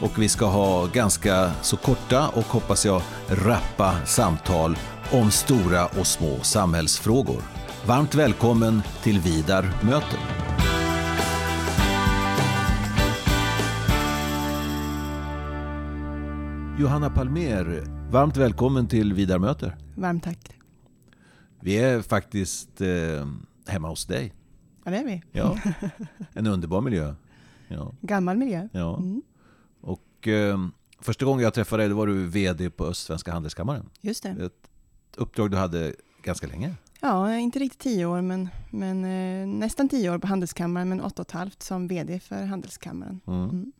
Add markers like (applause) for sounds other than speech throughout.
och vi ska ha ganska så korta och hoppas jag rappa samtal om stora och små samhällsfrågor. Varmt välkommen till Vidar möter. Johanna Palmer, varmt välkommen till Vidar möter. Varmt tack. Vi är faktiskt eh, hemma hos dig. Ja, det är vi. Ja, (laughs) en underbar miljö. Ja. Gammal miljö. Ja. Mm. Och eh, första gången jag träffade dig då var du VD på Östsvenska Handelskammaren. Just det. Ett uppdrag du hade ganska länge. Ja, inte riktigt tio år, men, men eh, nästan tio år på Handelskammaren, men åtta och ett halvt som VD för Handelskammaren. Mm. Mm.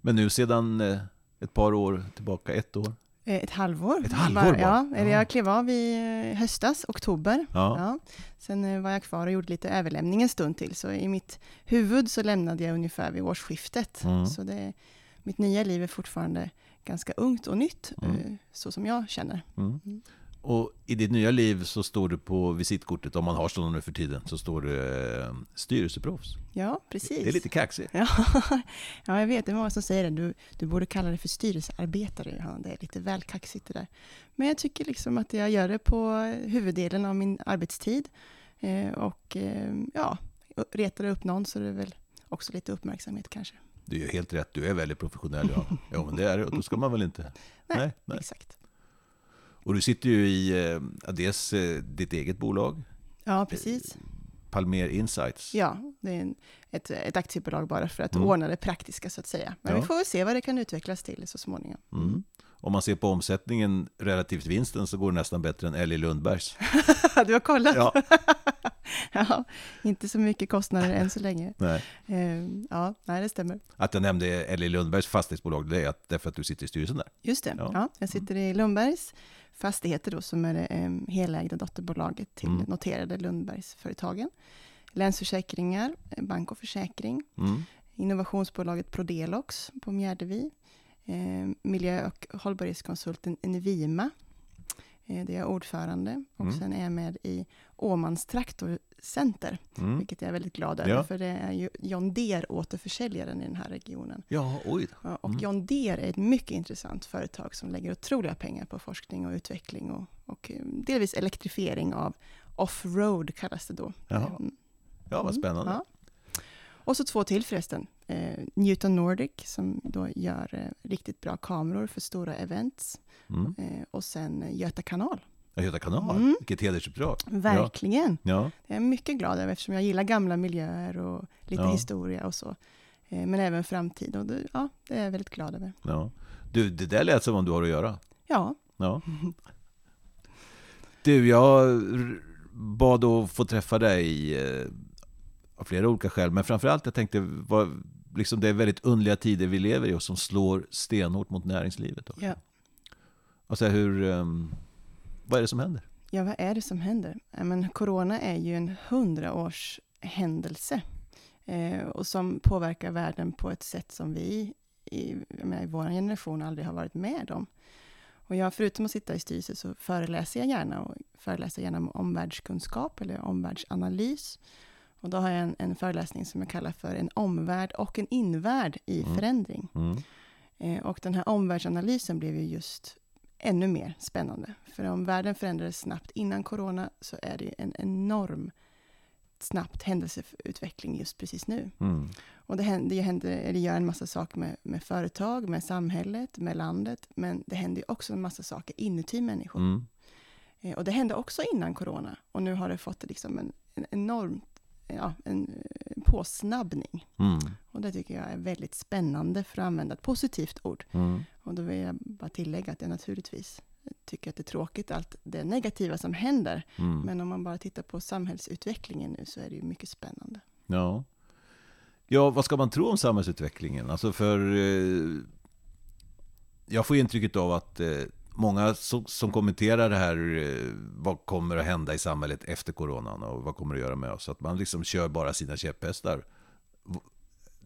Men nu sedan eh, ett par år tillbaka, ett år? Eh, ett halvår. Ett halvår bara? Ja, eller jag klev av i eh, höstas, oktober. Ja. Ja. Sen eh, var jag kvar och gjorde lite överlämning en stund till, så i mitt huvud så lämnade jag ungefär vid årsskiftet. Mm. Så det, mitt nya liv är fortfarande ganska ungt och nytt, Mm. så som jag känner. Mm. Mm. Och i ditt nya liv så står det på visitkortet, om man har sådana nu för tiden, så står det eh, styrelseproffs. Ja, precis. Det är lite kaxigt. Ja, (laughs) ja, jag vet. Det är många som säger det. Du, du borde kalla det för styrelsearbetare, Johanna. Det är lite väl kaxigt det där. Men jag tycker liksom att jag gör det på huvuddelen av min arbetstid. Eh, och eh, ja, retar det upp någon så är det väl också lite uppmärksamhet kanske. Du är helt rätt, du är väldigt professionell. Ja, (laughs) ja men det är det, och då ska man väl inte... Nej, nej. exakt. Och du sitter ju i eh, dels eh, ditt eget bolag, Ja, precis. Palmer Insights. Ja, det är en, ett, ett aktiebolag bara för att Mm. ordna det praktiska så att säga. Men Ja. vi får väl se vad det kan utvecklas till så småningom. Mm. Om man ser på omsättningen relativt vinsten så går det nästan bättre än Ellie Lundbergs. (laughs) du har kollat? Ja, (laughs) ja, inte så mycket kostnader än så länge. nej. Eh, ja, nej, det stämmer. Att jag nämnde Ellie Lundbergs fastighetsbolag, det är att, därför att du sitter i styrelsen där. Just det. Ja. Ja. jag sitter i Lundbergs Fastigheter då, som är det eh, helägda dotterbolaget till Mm. noterade Lundbergsföretagen. Länsförsäkringar, bank och försäkring, Mm. innovationsbolaget Prodelox på Mjärdevi, eh, miljö och hållbarhetskonsulten Envima, där jag är ordförande. Och Mm. sen är jag med i Åmans traktorcenter, Mm. vilket jag är väldigt glad över, Ja. för det är ju John Deere återförsäljaren i den här regionen. Ja, oj. Ja, och Mm. John Deere är ett mycket intressant företag som lägger otroliga pengar på forskning och utveckling och, och eh, delvis elektrifiering av off-road kallas det då. Jaha. Mm, Ja, vad mm, spännande. ja. Och så två till förresten. Eh, Newton Nordic som då gör eh, riktigt bra kameror för stora events. Mm. Eh, och sen eh, Göta kanal. Ja, Göta kanal, Mm. vilket hedersuppdrag. Verkligen. Ja. Är jag mycket glad över eftersom jag gillar gamla miljöer och lite Ja. historia och så. Eh, men även framtid och det, ja, det är jag väldigt glad över. ja. Du, det där lät som om du har att göra. Ja, Ja. (laughs) Du, jag bad att få träffa dig eh, av flera olika skäl, men framförallt jag tänkte, vad, liksom det är väldigt underliga tider vi lever i och som slår stenhårt mot näringslivet. Också. Ja. Alltså hur, ehm, vad är det som händer? Ja, vad är det som händer? Men corona är ju en hundraårs händelse eh, och som påverkar världen på ett sätt som vi i, menar, i vår generation aldrig har varit med om. Och jag, förutom att sitta i styrelse så föreläser jag gärna och föreläser gärna om omvärldskunskap eller omvärldsanalys. Och då har jag en, en föreläsning som jag kallar för en omvärld och en invärld i Mm. förändring. Mm. Eh, och den här omvärldsanalysen blev ju just ännu mer spännande. För om världen förändrades snabbt innan corona så är det en enorm snabbt händelseutveckling just precis nu. Mm. Och det, händer, det, händer, eller gör en massa saker med, med företag, med samhället, med landet, men det händer ju också en massa saker inuti människor. Mm. Eh, och det hände också innan corona, och nu har det fått liksom en, en enorm ja, en, eh, påsnabbning. Mm. Och det tycker jag är väldigt spännande, för att använda ett positivt ord. Mm. Och då vill jag bara tillägga att jag naturligtvis tycker att det är tråkigt, allt det negativa som händer. Mm. Men om man bara tittar på samhällsutvecklingen nu så är det ju mycket spännande. Ja. ja, vad ska man tro om samhällsutvecklingen? Alltså för eh, jag får intrycket av att eh, många som, som, kommenterar det här, eh, vad kommer att hända i samhället efter coronan och vad kommer det att göra med oss? Att man liksom kör bara sina käpphästar.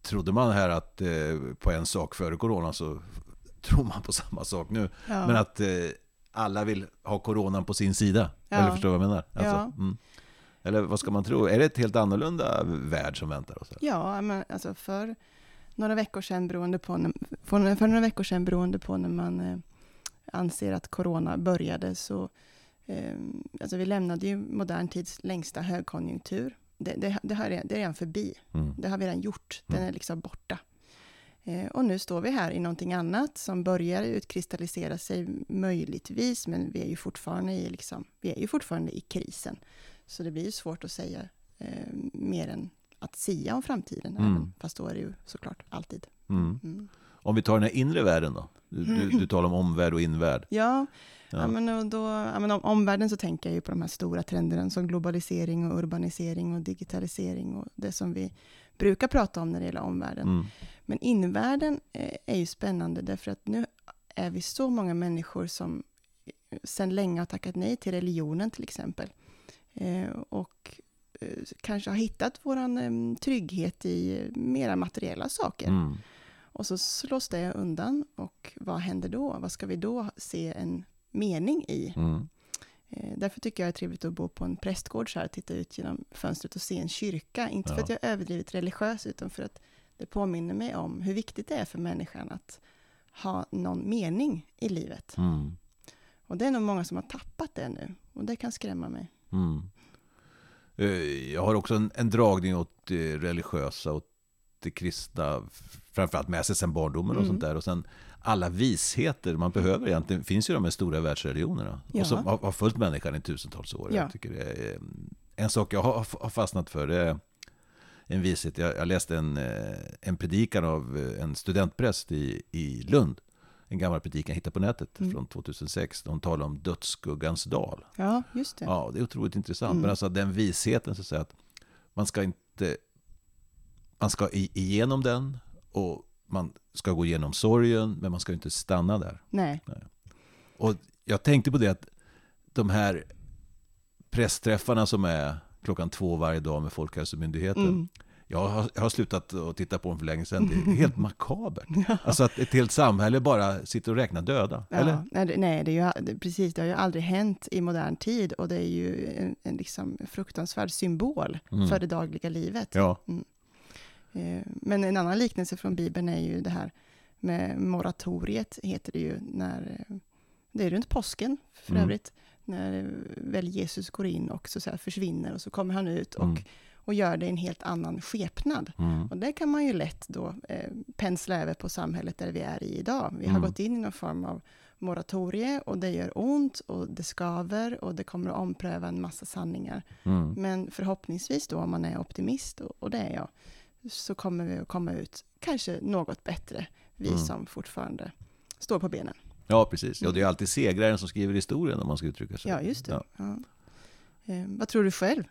Trodde man här att eh, på en sak före coronan så tror man på samma sak nu. Ja. Men att eh, alla vill ha coronan på sin sida. Ja. Eller förstår du vad jag menar? Alltså, ja. mm. Eller vad ska man tro? Är det ett helt annorlunda värld som väntar oss? Ja, men alltså för några veckor sedan, beroende på, för några veckor sedan, beroende på när man anser att corona började, så eh, alltså vi lämnade ju modern tids längsta högkonjunktur. Det, det, det, har, det är redan förbi. Mm. Det har vi redan gjort. Den mm. är liksom borta. Eh, och nu står vi här i någonting annat som börjar utkristallisera sig möjligtvis, men vi är ju fortfarande i, liksom, vi är ju fortfarande i krisen. Så det blir ju svårt att säga eh, mer än att sia om framtiden, mm. även, fast då är det ju såklart alltid. Mm. Mm. Om vi tar den här inre världen då? Du, du, du talar om omvärld och invärld. Ja, ja. ja men då, ja, men om omvärlden så tänker jag ju på de här stora trenderna som globalisering och urbanisering och digitalisering och det som vi brukar prata om när det gäller omvärlden. Mm. Men invärlden eh, är ju spännande därför att nu är vi så många människor som eh, sedan länge har tackat nej till religionen till exempel. Eh, och kanske har hittat vår trygghet i mera materiella saker. Mm. Och så slås det undan och vad händer då? Vad ska vi då se en mening i? Mm. Eh, därför tycker jag det är trevligt att bo på en prästgård så här, titta ut genom fönstret och se en kyrka. Inte ja. för att jag är överdrivet religiös, utan för att det påminner mig om hur viktigt det är för människan att ha någon mening i livet. Mm. Och det är nog många som har tappat det nu, och det kan skrämma mig. Mm. Eh, jag har också en, en dragning åt det religiösa, åt det kristna, framförallt med sig sen barndomen och mm. sånt där. Och sen alla visheter man behöver egentligen finns ju de här stora världsreligionerna. Ja. Och som har, har följt människan i tusentals år. Ja. Jag tycker är, en sak jag har, har fastnat för det är en vishet. Jag, jag läste en, eh, en predikan av eh, en studentpräst i, i Lund. En gammal predikan jag hittade på nätet mm. från 2006. Hon talar om dödsskuggans dal. Ja, just det. Ja, det är otroligt intressant. Mm. Men alltså den visheten, så att säga, att man ska inte... Man ska igenom den och man ska gå igenom sorgen, men man ska inte stanna där. Nej. Nej. Och jag tänkte på det att de här pressträffarna som är klockan två varje dag med Folkhälsomyndigheten. Mm. Jag har, jag har slutat att titta på dem för länge sedan. Det (laughs) är helt makabert. ja. Alltså att ett helt samhälle bara sitter och räknar döda. Ja, eller? Nej, det är ju, precis. Det har ju aldrig hänt i modern tid. Och det är ju en, en liksom fruktansvärd symbol mm. för det dagliga livet. Ja. Mm. Eh, men en annan liknelse från Bibeln är ju det här med moratoriet, heter det ju, när eh, det är runt påsken för mm. övrigt, när eh, väl Jesus går in och så, så försvinner och så kommer han ut och, mm. och gör det i en helt annan skepnad. Mm. Och det kan man ju lätt då eh, pensla över på samhället där vi är i idag. Vi har mm. gått in i någon form av moratorie och det gör ont och det skaver och det kommer att ompröva en massa sanningar. Mm. Men förhoppningsvis då, om man är optimist, och, och det är jag, så kommer vi att komma ut kanske något bättre, vi mm. som fortfarande står på benen. Ja, precis. Ja, det är alltid segraren som skriver historien om man ska uttrycka sig. Ja, just det. Ja. Ja. Eh, vad tror du själv?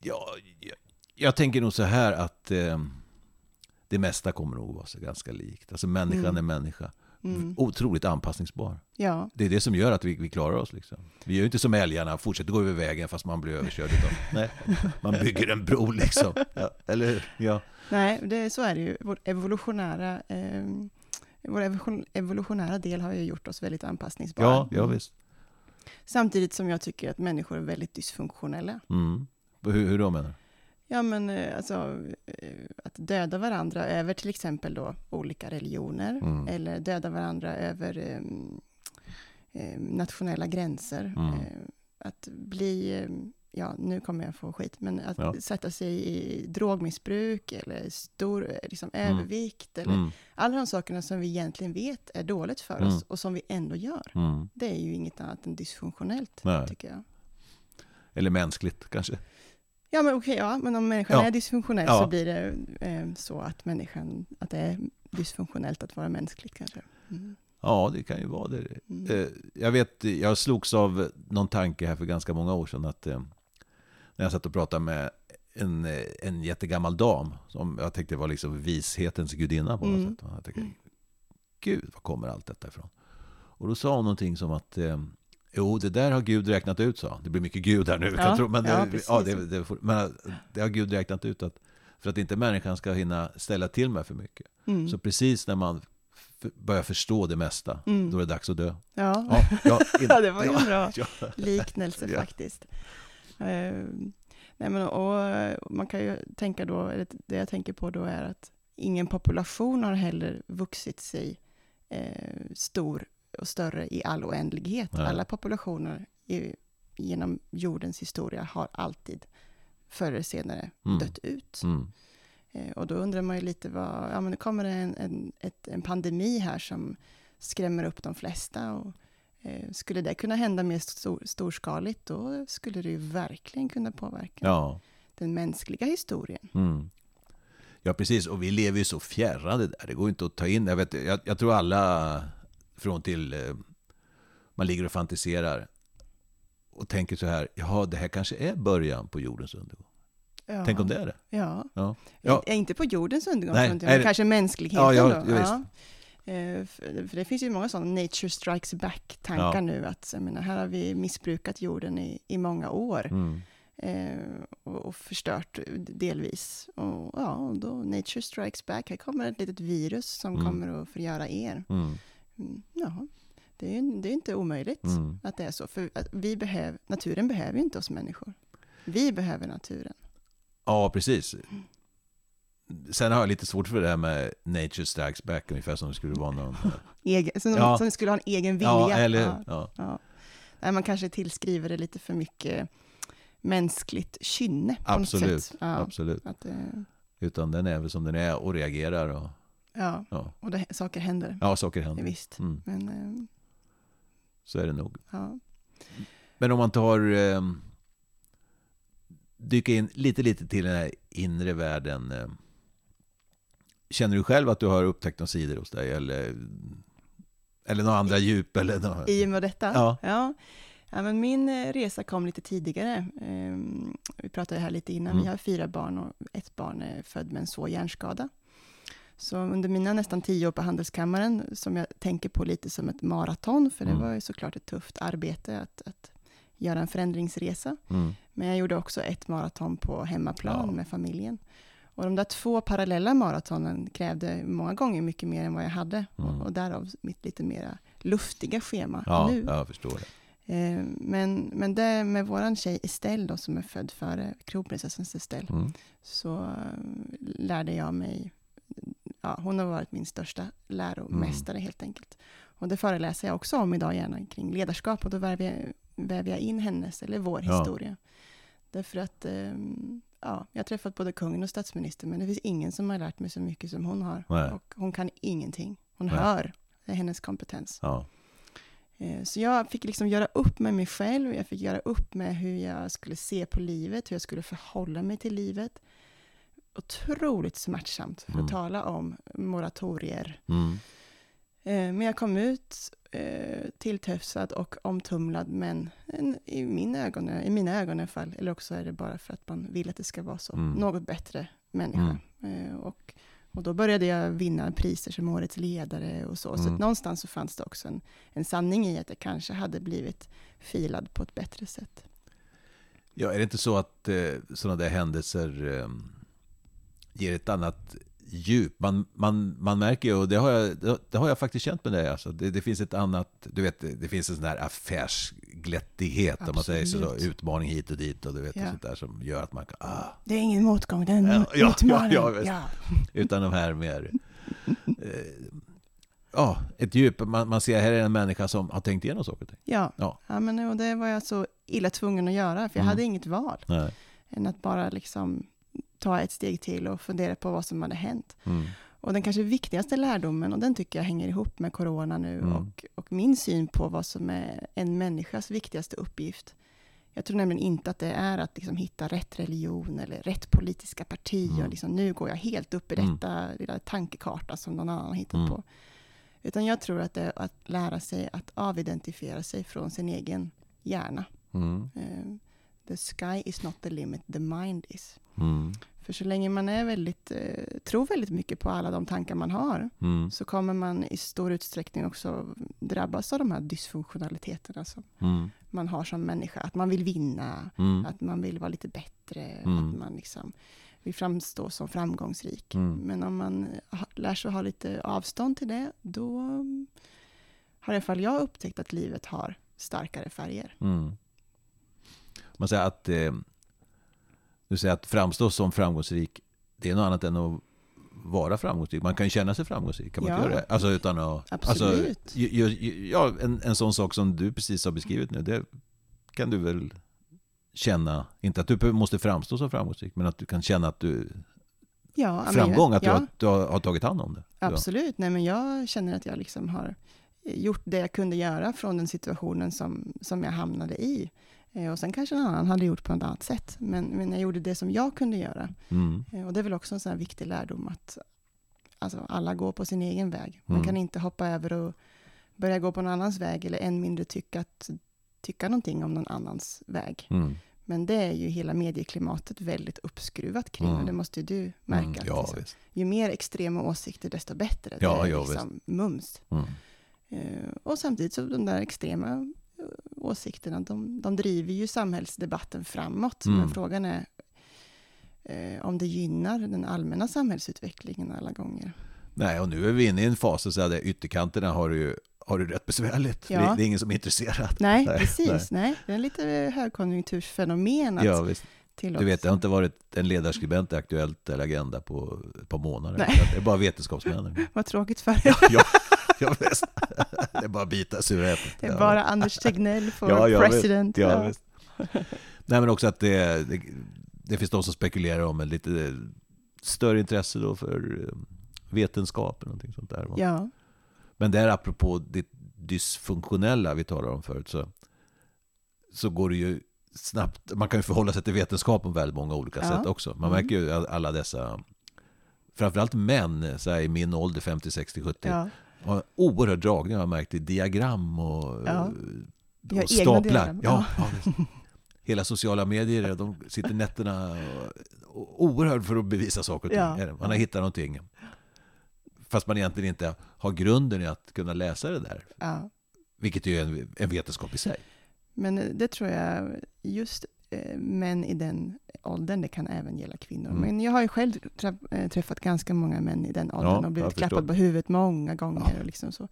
Ja, jag, jag tänker nog så här att eh, det mesta kommer nog vara så ganska likt. Alltså människan mm. är människa. Mm. Otroligt anpassningsbar. Ja. Det är det som gör att vi, vi klarar oss. Liksom. Vi gör ju inte som älgarna, fortsätter gå över vägen fast man blir överkörd. Utan, (laughs) nej, man bygger en bro liksom. Ja, eller Ja. Nej, det, så är det ju. Vår evolutionära, eh, vår evolutionära del har ju gjort oss väldigt anpassningsbara. Ja, ja visst. Samtidigt som jag tycker att människor är väldigt dysfunktionella. Mm. Hur, hur då menar du? Ja, men eh, alltså eh, att döda varandra över till exempel då olika religioner, mm. eller döda varandra över um, nationella gränser. Mm. Att bli, ja nu kommer jag få skit, men att ja. sätta sig i drogmissbruk eller stor liksom, mm. övervikt, eller mm. alla de sakerna som vi egentligen vet är dåligt för oss mm. och som vi ändå gör. Mm. Det är ju inget annat än dysfunktionellt, Nej. tycker jag. Eller mänskligt kanske? Ja, men okej, ja, men om människan ja. är dysfunktionell ja. så blir det eh, så att människan, att det är dysfunktionellt att vara mänskligt kanske. Mm. Ja, det kan ju vara det. Mm. Eh, jag vet, jag slogs av någon tanke här för ganska många år sedan att eh, när jag satt och pratade med en, eh, en jättegammal dam som jag tänkte var liksom vishetens gudinna på något mm. sätt. Jag tänkte, Gud, var kommer allt detta ifrån? Och då sa hon någonting som att eh, Jo, det där har Gud räknat ut, sa Det blir mycket Gud här nu. Ja, tro, men, ja, det, ja, det, det, men det har Gud räknat ut att för att inte människan ska hinna ställa till med för mycket. Mm. Så precis när man börjar förstå det mesta, Mm. då är det dags att dö. Ja. Ja, ja, (laughs) in- Ja, det var ju en bra liknelse faktiskt. Eh, nej men, och man kan ju tänka då, eller det jag tänker på då är att ingen population har heller vuxit sig eh, stor och större i all oändlighet. Nej. Alla populationer i, genom jordens historia har alltid förr eller senare Mm. dött ut. Mm. Eh, Och då undrar man ju lite vad, ja men det kommer en, en, ett, en pandemi här som skrämmer upp de flesta och eh, skulle det kunna hända mer stor, storskaligt då skulle det ju verkligen kunna påverka Ja. den mänskliga historien. Mm. Ja, precis. Och vi lever ju så fjärrade där. Det går inte att ta in. Jag, vet, jag, jag tror alla från till... eh, Man ligger och fantiserar och tänker så här. Jaha, det här kanske är början på jordens undergång. Ja. Tänk om det är det. Ja. Ja. Ja. Ja. Inte på jordens undergång, Nej, inte, men kanske mänskligheten Ja, ja, då. ja. Eh, För, det finns ju många sådana nature strikes back-tankar Ja. nu, att menar, här har vi missbrukat jorden i, i många år. Mm. eh, och, och förstört delvis. Och ja, och då nature strikes back. Här kommer ett litet virus som Mm. kommer att förgöra er. Mm. Mm, ja, det är, ju- det är inte omöjligt Mm. att det är så. För vi behöver, naturen behöver ju inte oss människor. Vi behöver naturen. Ja, precis. Sen har jag lite svårt för det här med nature strikes back, ungefär som det skulle vara någon... (laughs) Egen, som, Ja. som skulle ha en egen vilja. Ja, eller Ja, ja. Nej, man kanske tillskriver det lite för mycket mänskligt kynne Absolut, absolut. att, eh, Utan den är väl som den är och reagerar och ja, ja, och det, saker händer. ja saker händer. visst. Mm. Men eh, Så är det nog. ja. Men om man tar... Eh, dyka in lite, lite till den här inre världen. Eh, känner du själv att du har upptäckt några sidor hos dig? Eller, eller några andra djup? Eller några, I och med detta? Ja. ja. Ja, men min eh, resa kom lite tidigare. Ehm, vi pratade här lite innan. Mm. Vi har fyra barn och ett barn är född med en svår hjärnskada. Så under mina nästan tio år på Handelskammaren, som jag tänker på lite som ett maraton, för det Mm. var ju såklart ett tufft arbete att, att göra en förändringsresa. Mm. Men jag gjorde också ett maraton på hemmaplan Ja. med familjen. Och de där två parallella maratonen krävde många gånger mycket mer än vad jag hade. Mm. Och, och därav mitt lite mera luftiga schema Ja, nu. jag förstår det. Eh, men, men det med våran tjej Estelle då, som är född före kronprinsessans Estelle, Mm. så eh, lärde jag mig, ja, hon har varit min största läromästare helt enkelt. Och det föreläser jag också om idag gärna kring ledarskap och då väver jag, väver jag in hennes, eller vår Ja. historia. Därför att, ehm, ja, jag har träffat både kungen och statsministern, men det finns ingen som har lärt mig så mycket som hon har. Nej. Och hon kan ingenting. Hon Nej. hör, hennes kompetens. Ja. Eh, Så jag fick liksom göra upp med mig själv, jag fick göra upp med hur jag skulle se på livet, hur jag skulle förhålla mig till livet. Otroligt smärtsamt för Mm. att tala om moratorier. Mm. Eh, Men jag kom ut eh, tilltufsad och omtumlad, men en- i, min ögon, i mina ögon i alla fall, eller också är det bara för att man vill att det ska vara så, Mm. något bättre människa. Eh, Och, och då började jag vinna priser som årets ledare och så, så Mm. någonstans så fanns det också en, en sanning i att jag kanske hade blivit filad på ett bättre sätt. Ja, är det inte så att eh, sådana där händelser eh, ger ett annat djup? Man, man, man märker ju, och det har jag, det, har jag faktiskt känt med dig, alltså, det, det finns ett annat, du vet, det, finns en sån här affärsglättighet, om man säger så, Absolut. utmaning hit och dit och du vet, Ja. sånt där som gör att man kan, ah, Det är ingen motgång, det är en Ja, ja, utmaning. ja, ja. (laughs) utan de här mer, eh, ja, ett djup, man, man ser här är en människa som har tänkt igenom saker och ting. Ja. Ja. Ja. men och det var jag så illa tvungen att göra, för jag Mm. hade inget val Nej. än att bara liksom ta ett steg till och fundera på vad som hade hänt. Mm. Och den kanske viktigaste lärdomen, och den tycker jag hänger ihop med corona nu, Mm. och, och min syn på vad som är en människas viktigaste uppgift. Jag tror nämligen inte att det är att liksom hitta rätt religion eller rätt politiska parti, Mm. och liksom, nu går jag helt upp i Mm. detta lilla tankekarta som någon annan har hittat Mm. på. Utan jag tror att det är att lära sig att avidentifiera sig från sin egen hjärna. Mm. The sky is not the limit, the mind is. Mm. För så länge man är väldigt, eh, tror väldigt mycket på alla de tankar man har, Mm. så kommer man i stor utsträckning också drabbas av de här dysfunktionaliteterna som Mm. man har som människa. Att man vill vinna, Mm. att man vill vara lite bättre, Mm. att man liksom vill framstå som framgångsrik. Mm. Men om man lär sig att ha lite avstånd till det, då har i alla fall jag upptäckt att livet har starkare färger. Mm. Man säger att, eh, du säger att framstå som framgångsrik, det är något annat än att vara framgångsrik. Man kan ju känna sig framgångsrik, kan man Ja. inte göra det? Alltså utan att... Absolut. Alltså, ju- ju- ja, en, en sån sak som du precis har beskrivit nu, det kan du väl känna, inte att du måste framstå som framgångsrik, men att du kan känna att du, Ja, framgång, att du, ja, har, du har, har tagit hand om det. absolut. Nej, men jag känner att jag liksom har gjort det jag kunde göra från den situationen som, som jag hamnade i. Eh, Och sen kanske någon annan hade gjort på ett annat sätt. Men, men jag gjorde det som jag kunde göra. Mm. Eh, Och det är väl också en sån här viktig lärdom att alltså, alla går på sin egen väg. Man Mm. kan inte hoppa över och börja gå på någon annans väg eller än mindre tycka, att, tycka någonting om någon annans väg. Mm. Men det är ju hela medieklimatet väldigt uppskruvat kring Mm. och det måste ju du märka. Mm. att Ja, liksom, visst. ju mer extrema åsikter desto bättre. Ja, det är ja, liksom mums. Mm. Eh, och samtidigt så de där extrema åsikterna, de, de driver ju samhällsdebatten framåt. Mm. Men frågan är eh, om det gynnar den allmänna samhällsutvecklingen alla gånger. Nej, och nu är vi inne i en fas så där ytterkanterna har ju har det rätt besvärligt. Ja. Det, är ingen som är intresserad. Nej, Nej, precis. Nej. Det är lite högkonjunktursfenomen Ja, visst. Du vet, det har inte varit en ledarskribent i Aktuellt eller Agenda på ett par månader. Nej. Det är bara vetenskapsmännen. (laughs) Vad tråkigt för er. Ja, ja, (laughs) (laughs) ja visst. Det är bara att bita surätet. Det är bara Anders Tegnell (laughs) för Ja, ja, visst. president. Ja, Ja. visst. (laughs) Nej, men också att det, det, det finns de som spekulerar om ett lite större intresse då för eh, vetenskap eller någonting sånt där. ja. Men där apropå det dysfunktionella vi talade om förut så, så går det ju snabbt. Man kan ju förhålla sig till vetenskap på väldigt många olika Ja. sätt också. Man Mm. märker ju alla dessa, framförallt män så här, i min ålder, 50, 60, 70, ja. Har en oerhörd dragning har jag märkt i diagram och, Ja. Har och egna staplar. diagram. Ja, ja. Hela sociala medier, de sitter nätterna och, och oerhört för att bevisa saker och ting. Ja. Man har hittat någonting. Fast man egentligen inte har grunden i att kunna läsa det där. Vilket är en, en vetenskap i sig. Men eh, det tror jag, just eh, män i den åldern, det kan även gälla kvinnor. Mm. Men jag har ju själv eh, träffat ganska många män i den åldern Ja, och jag blivit klappad på huvudet många gånger. Ja. Och liksom så.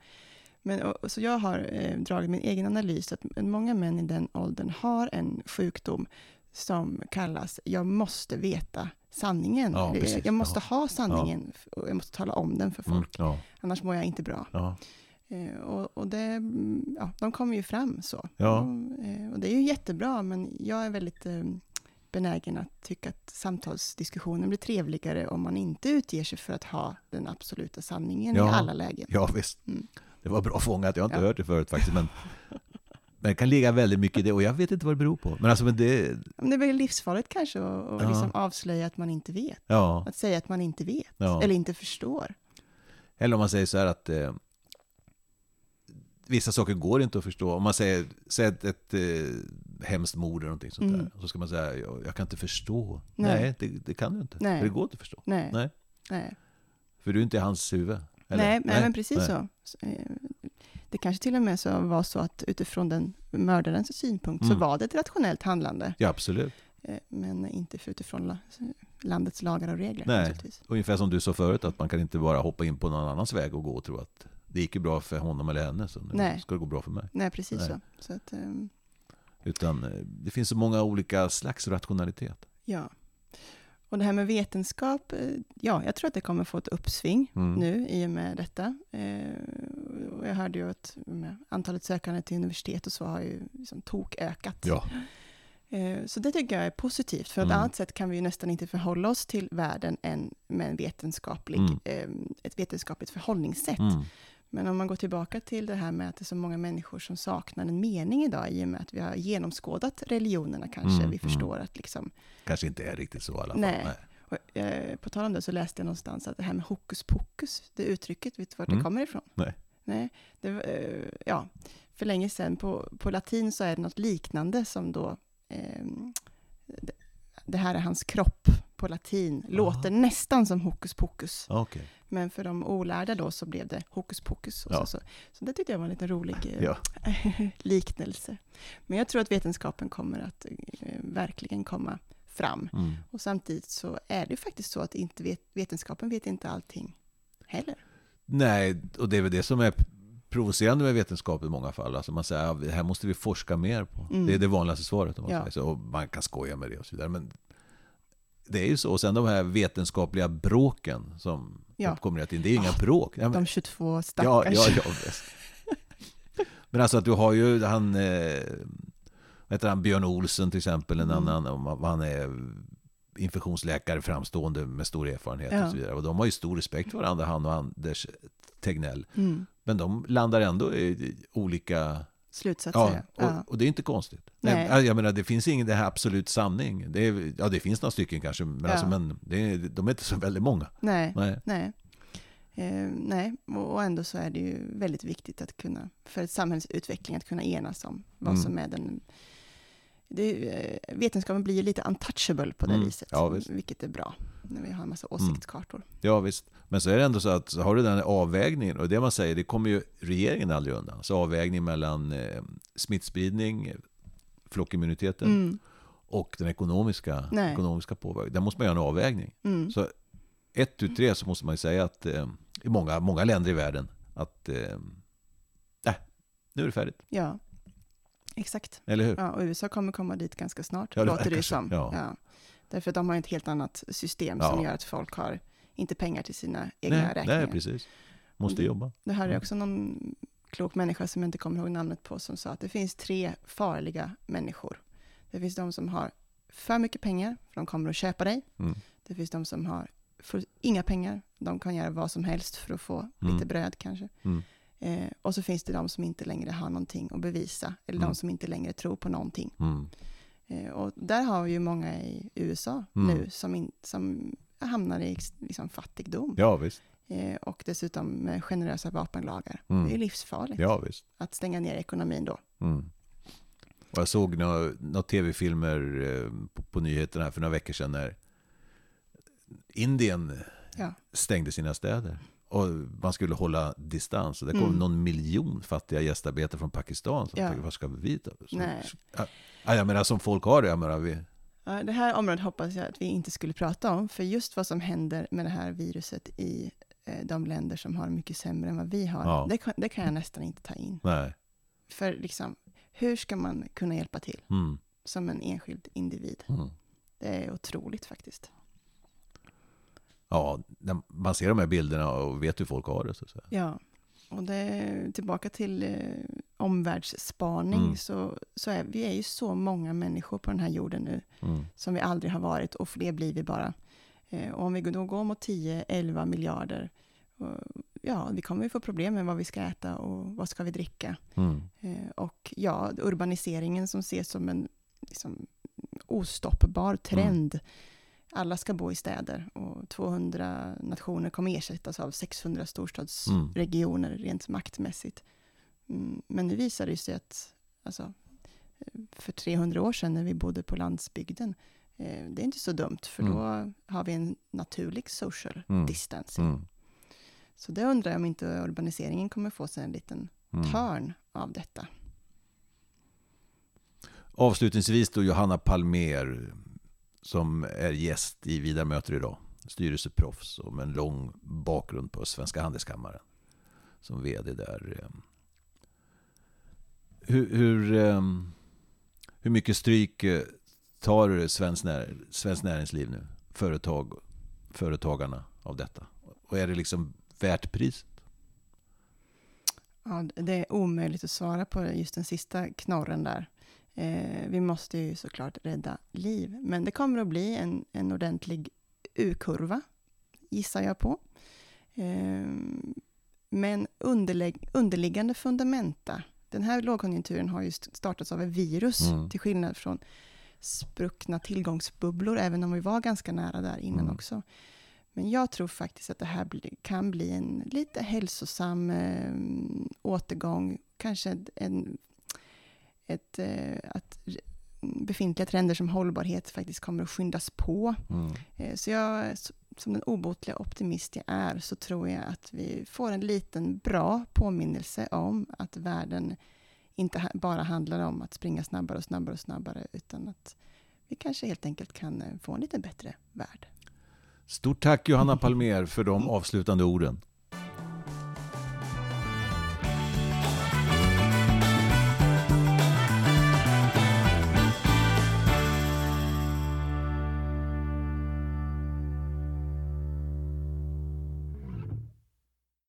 Men, och, så jag har eh, dragit min egen analys, att många män i den åldern har en sjukdom som kallas jag måste veta sanningen. Ja, Eller, precis. jag måste ha sanningen och jag måste tala om den för folk. Mm, Annars mår jag inte bra. Eh, och, och det, mm, ja, de kommer ju fram så. Ja. Och, eh, och det är ju jättebra, men jag är väldigt eh, benägen att tycka att samtalsdiskussionen blir trevligare om man inte utger sig för att ha den absoluta sanningen Ja. i alla lägen. ja visst. Mm. Det var bra fångat. Jag har inte Ja. hört det förut faktiskt. Men, men det kan ligga väldigt mycket i det. Och jag vet inte vad det beror på. Men alltså, men det... Men det är väl livsfarligt kanske att att Ja. liksom avslöja att man inte vet. Ja. Att säga att man inte vet, eller inte förstår. Eller om man säger så här att eh, vissa saker går inte att förstå. Om man säger, säger ett, ett eh, hemskt mord eller någonting sånt Mm. där. Så ska man säga, jag, jag kan inte förstå. Nej. Nej, det, det kan du inte. Nej. För det går inte att förstå. Nej, Nej. nej. För du är inte i hans huvud. eller? Nej, nej, men precis så. Så, eh, Det kanske till och med så var så att utifrån den mördarens synpunkt så Mm. var det ett rationellt handlande. Ja, absolut. Eh, Men inte utifrån la- landets lagar och regler. Nej. Ungefär som du sa förut, att man kan inte bara hoppa in på någon annans väg och gå och tro att det gick ju bra för honom eller henne, så nu Nej. ska det gå bra för mig. Nej, precis Nej. så. så att, ehm, Utan eh, det finns så många olika slags rationalitet. ja. Och det här med vetenskap, eh, ja, jag tror att det kommer få ett uppsving Mm. nu i och med detta. Eh, jag hörde ju att antalet sökande till universitet och så har ju liksom tokökat. Ja. Eh, Så det tycker jag är positivt. För ett Mm. annat sätt kan vi ju nästan inte förhålla oss till världen än med en vetenskaplig, Mm. eh, ett vetenskapligt förhållningssätt. Mm. Men om man går tillbaka till det här med att det är så många människor som saknar en mening idag i och med att vi har genomskådat religionerna kanske. Mm, vi förstår att liksom, Kanske inte är riktigt så i alla fall. Nej. och, eh, på tal om det så läste jag någonstans att det här med hokus pokus, det uttrycket, vet du vart Mm. det kommer ifrån? Nej. Nej, det, eh, ja, för länge sedan på, på latin så är det något liknande som då, ehm, det, det här är hans kropp på latin låter nästan som hokus pokus. Okej. Men för de olärda då så blev det hokus pokus. Och Ja. så, så. så det tyckte jag var en liten rolig eh, Ja. (laughs) liknelse. Men jag tror att vetenskapen kommer att eh, verkligen komma fram. Mm. Och samtidigt så är det ju faktiskt så att inte vet, vetenskapen vet inte allting heller. Nej, och det är väl det som är provocerande med vetenskap i många fall. Alltså man säger att det här måste vi forska mer på. Mm. Det är det vanligaste svaret. Om man, Ja. säger så. Och man kan skoja med det och så vidare. Men det är ju så. Och sen de här vetenskapliga bråken som Ja. uppkommer tiden. Det är ju inga Ah, bråk. Ja, men- De 22 Ja, stackars. ja, ja. visst. (laughs) Men alltså att du har ju han, eh, vad heter han, Björn Olsen till exempel, en Mm. annan, han är infektionsläkare framstående med stor erfarenhet Ja. och så vidare. Och de har ju stor respekt för varandra, han och Anders Tegnell. Mm. Men de landar ändå i olika... Slutsatser. Ja, Ja, och, och det är inte konstigt. Nej. Jag menar, det finns ingen det här absolut sanning. Det är, ja, det finns några stycken kanske, men, Ja. alltså, men det de är inte så väldigt många. Nej, Nej. nej. Eh, nej, och och ändå så är det ju väldigt viktigt att kunna, för ett samhällsutveckling, att kunna enas om vad Mm. som är den... Det, eh, vetenskapen blir ju lite untouchable på det Mm, viset, ja, visst. vilket är bra, när vi har en massa åsiktskartor. Ja visst, men så är det ändå så att så har du den här avvägningen och det man säger, det kommer ju regeringen aldrig undan. Så avvägning mellan eh, smittspridning, flockimmuniteten Mm, och den ekonomiska, Nej. ekonomiska påverkan. Där måste man göra en avvägning. mm, Så ett ut tre så måste man ju säga att eh, i många, många länder i världen att eh, äh, nu är det färdigt. ja, exakt. Eller hur? Ja, och USA kommer komma dit ganska snart, Ja, det låter det som. Ja. Därför att de har ett helt annat system som Ja. gör att folk har inte pengar till sina egna Nej, räkningar. nej, precis. Måste Mm. jobba. Det här är Mm. också någon klok människa som jag inte kommer ihåg namnet på som sa att det finns tre farliga människor. Det finns de som har för mycket pengar, för de kommer att köpa dig. Mm. Det finns de som har för inga pengar, de kan göra vad som helst för att få Mm. lite bröd kanske. Mm. Eh, och så finns det de som inte längre har någonting att bevisa, eller Mm. de som inte längre tror på någonting. Mm. Eh, och där har vi ju många i USA Mm. nu som, in, som hamnar i liksom, fattigdom. Ja visst. Eh, och dessutom med generösa vapenlagar. Mm. Det är ju livsfarligt Ja visst. att stänga ner ekonomin då. Mm. Och jag såg några, några tv-filmer eh, på, på nyheterna för några veckor sedan när Indien Ja. stängde sina städer. Och man skulle hålla distans. Det kom Mm. någon miljon fattiga gästarbetare från Pakistan. Som Ja. vad ska vi? Så, Nej. Ja, ja, jag menar som folk har det. Jag menar, vi, Ja, Det här området hoppas jag att vi inte skulle prata om, för just vad som händer med det här viruset i eh, de länder som har mycket sämre än vad vi har, Ja. det, kan, det kan jag nästan inte ta in. nej. För liksom, hur ska man kunna hjälpa till Mm. som en enskild individ? Mm. Det är otroligt faktiskt. Ja, man ser de här bilderna och vet hur folk har det. Så, så. Ja, och det, tillbaka till eh, omvärldsspaning, Mm. så, så är vi är ju så många människor på den här jorden nu, Mm. som vi aldrig har varit, och fler blir vi bara. Eh, och om vi då går mot 10-11 miljarder, och, ja, vi kommer ju få problem med vad vi ska äta och vad ska vi dricka. Mm. Eh, och ja, urbaniseringen som ses som en liksom, ostoppbar trend. Alla ska bo i städer och 200 nationer kommer ersättas av 600 storstadsregioner rent maktmässigt. Mm, men nu visar det sig att alltså, eh, för 300 år sedan när vi bodde på landsbygden, eh, det är inte så dumt, för Mm. då har vi en naturlig social Mm. distancing. Mm. Så det undrar jag om inte urbaniseringen kommer få sig en liten Mm. törn av detta. Avslutningsvis då Johanna Palmer som är gäst i Vidar möter idag. Styrelseproffs och med en lång bakgrund på Svenska Handelskammaren. Som vd där. Eh. Hur, hur, eh, hur mycket stryk eh, tar Svenskt när, svensk näringsliv nu? Företag, företagarna av detta? Och är det liksom värt priset? Ja, det är omöjligt att svara på just den sista knorren där. Eh, vi måste ju såklart rädda liv, men det kommer att bli en, en ordentlig U-kurva, gissar jag på. Eh, men underlägg, underliggande fundamenta, den här lågkonjunkturen har ju st- startats av ett virus, Mm. till skillnad från spruckna tillgångsbubblor, även om vi var ganska nära där innan Mm. också. Men jag tror faktiskt att det här kan bli en lite hälsosam eh, återgång, kanske en, ett, eh, att befintliga trender som hållbarhet faktiskt kommer att skyndas på. Mm. Eh, så jag, som den obotliga optimist jag är, så tror jag att vi får en liten bra påminnelse om att världen inte bara handlar om att springa snabbare och snabbare och snabbare, utan att vi kanske helt enkelt kan eh, få en lite bättre värld. Stort tack Johanna (laughs) Palmer för de avslutande orden.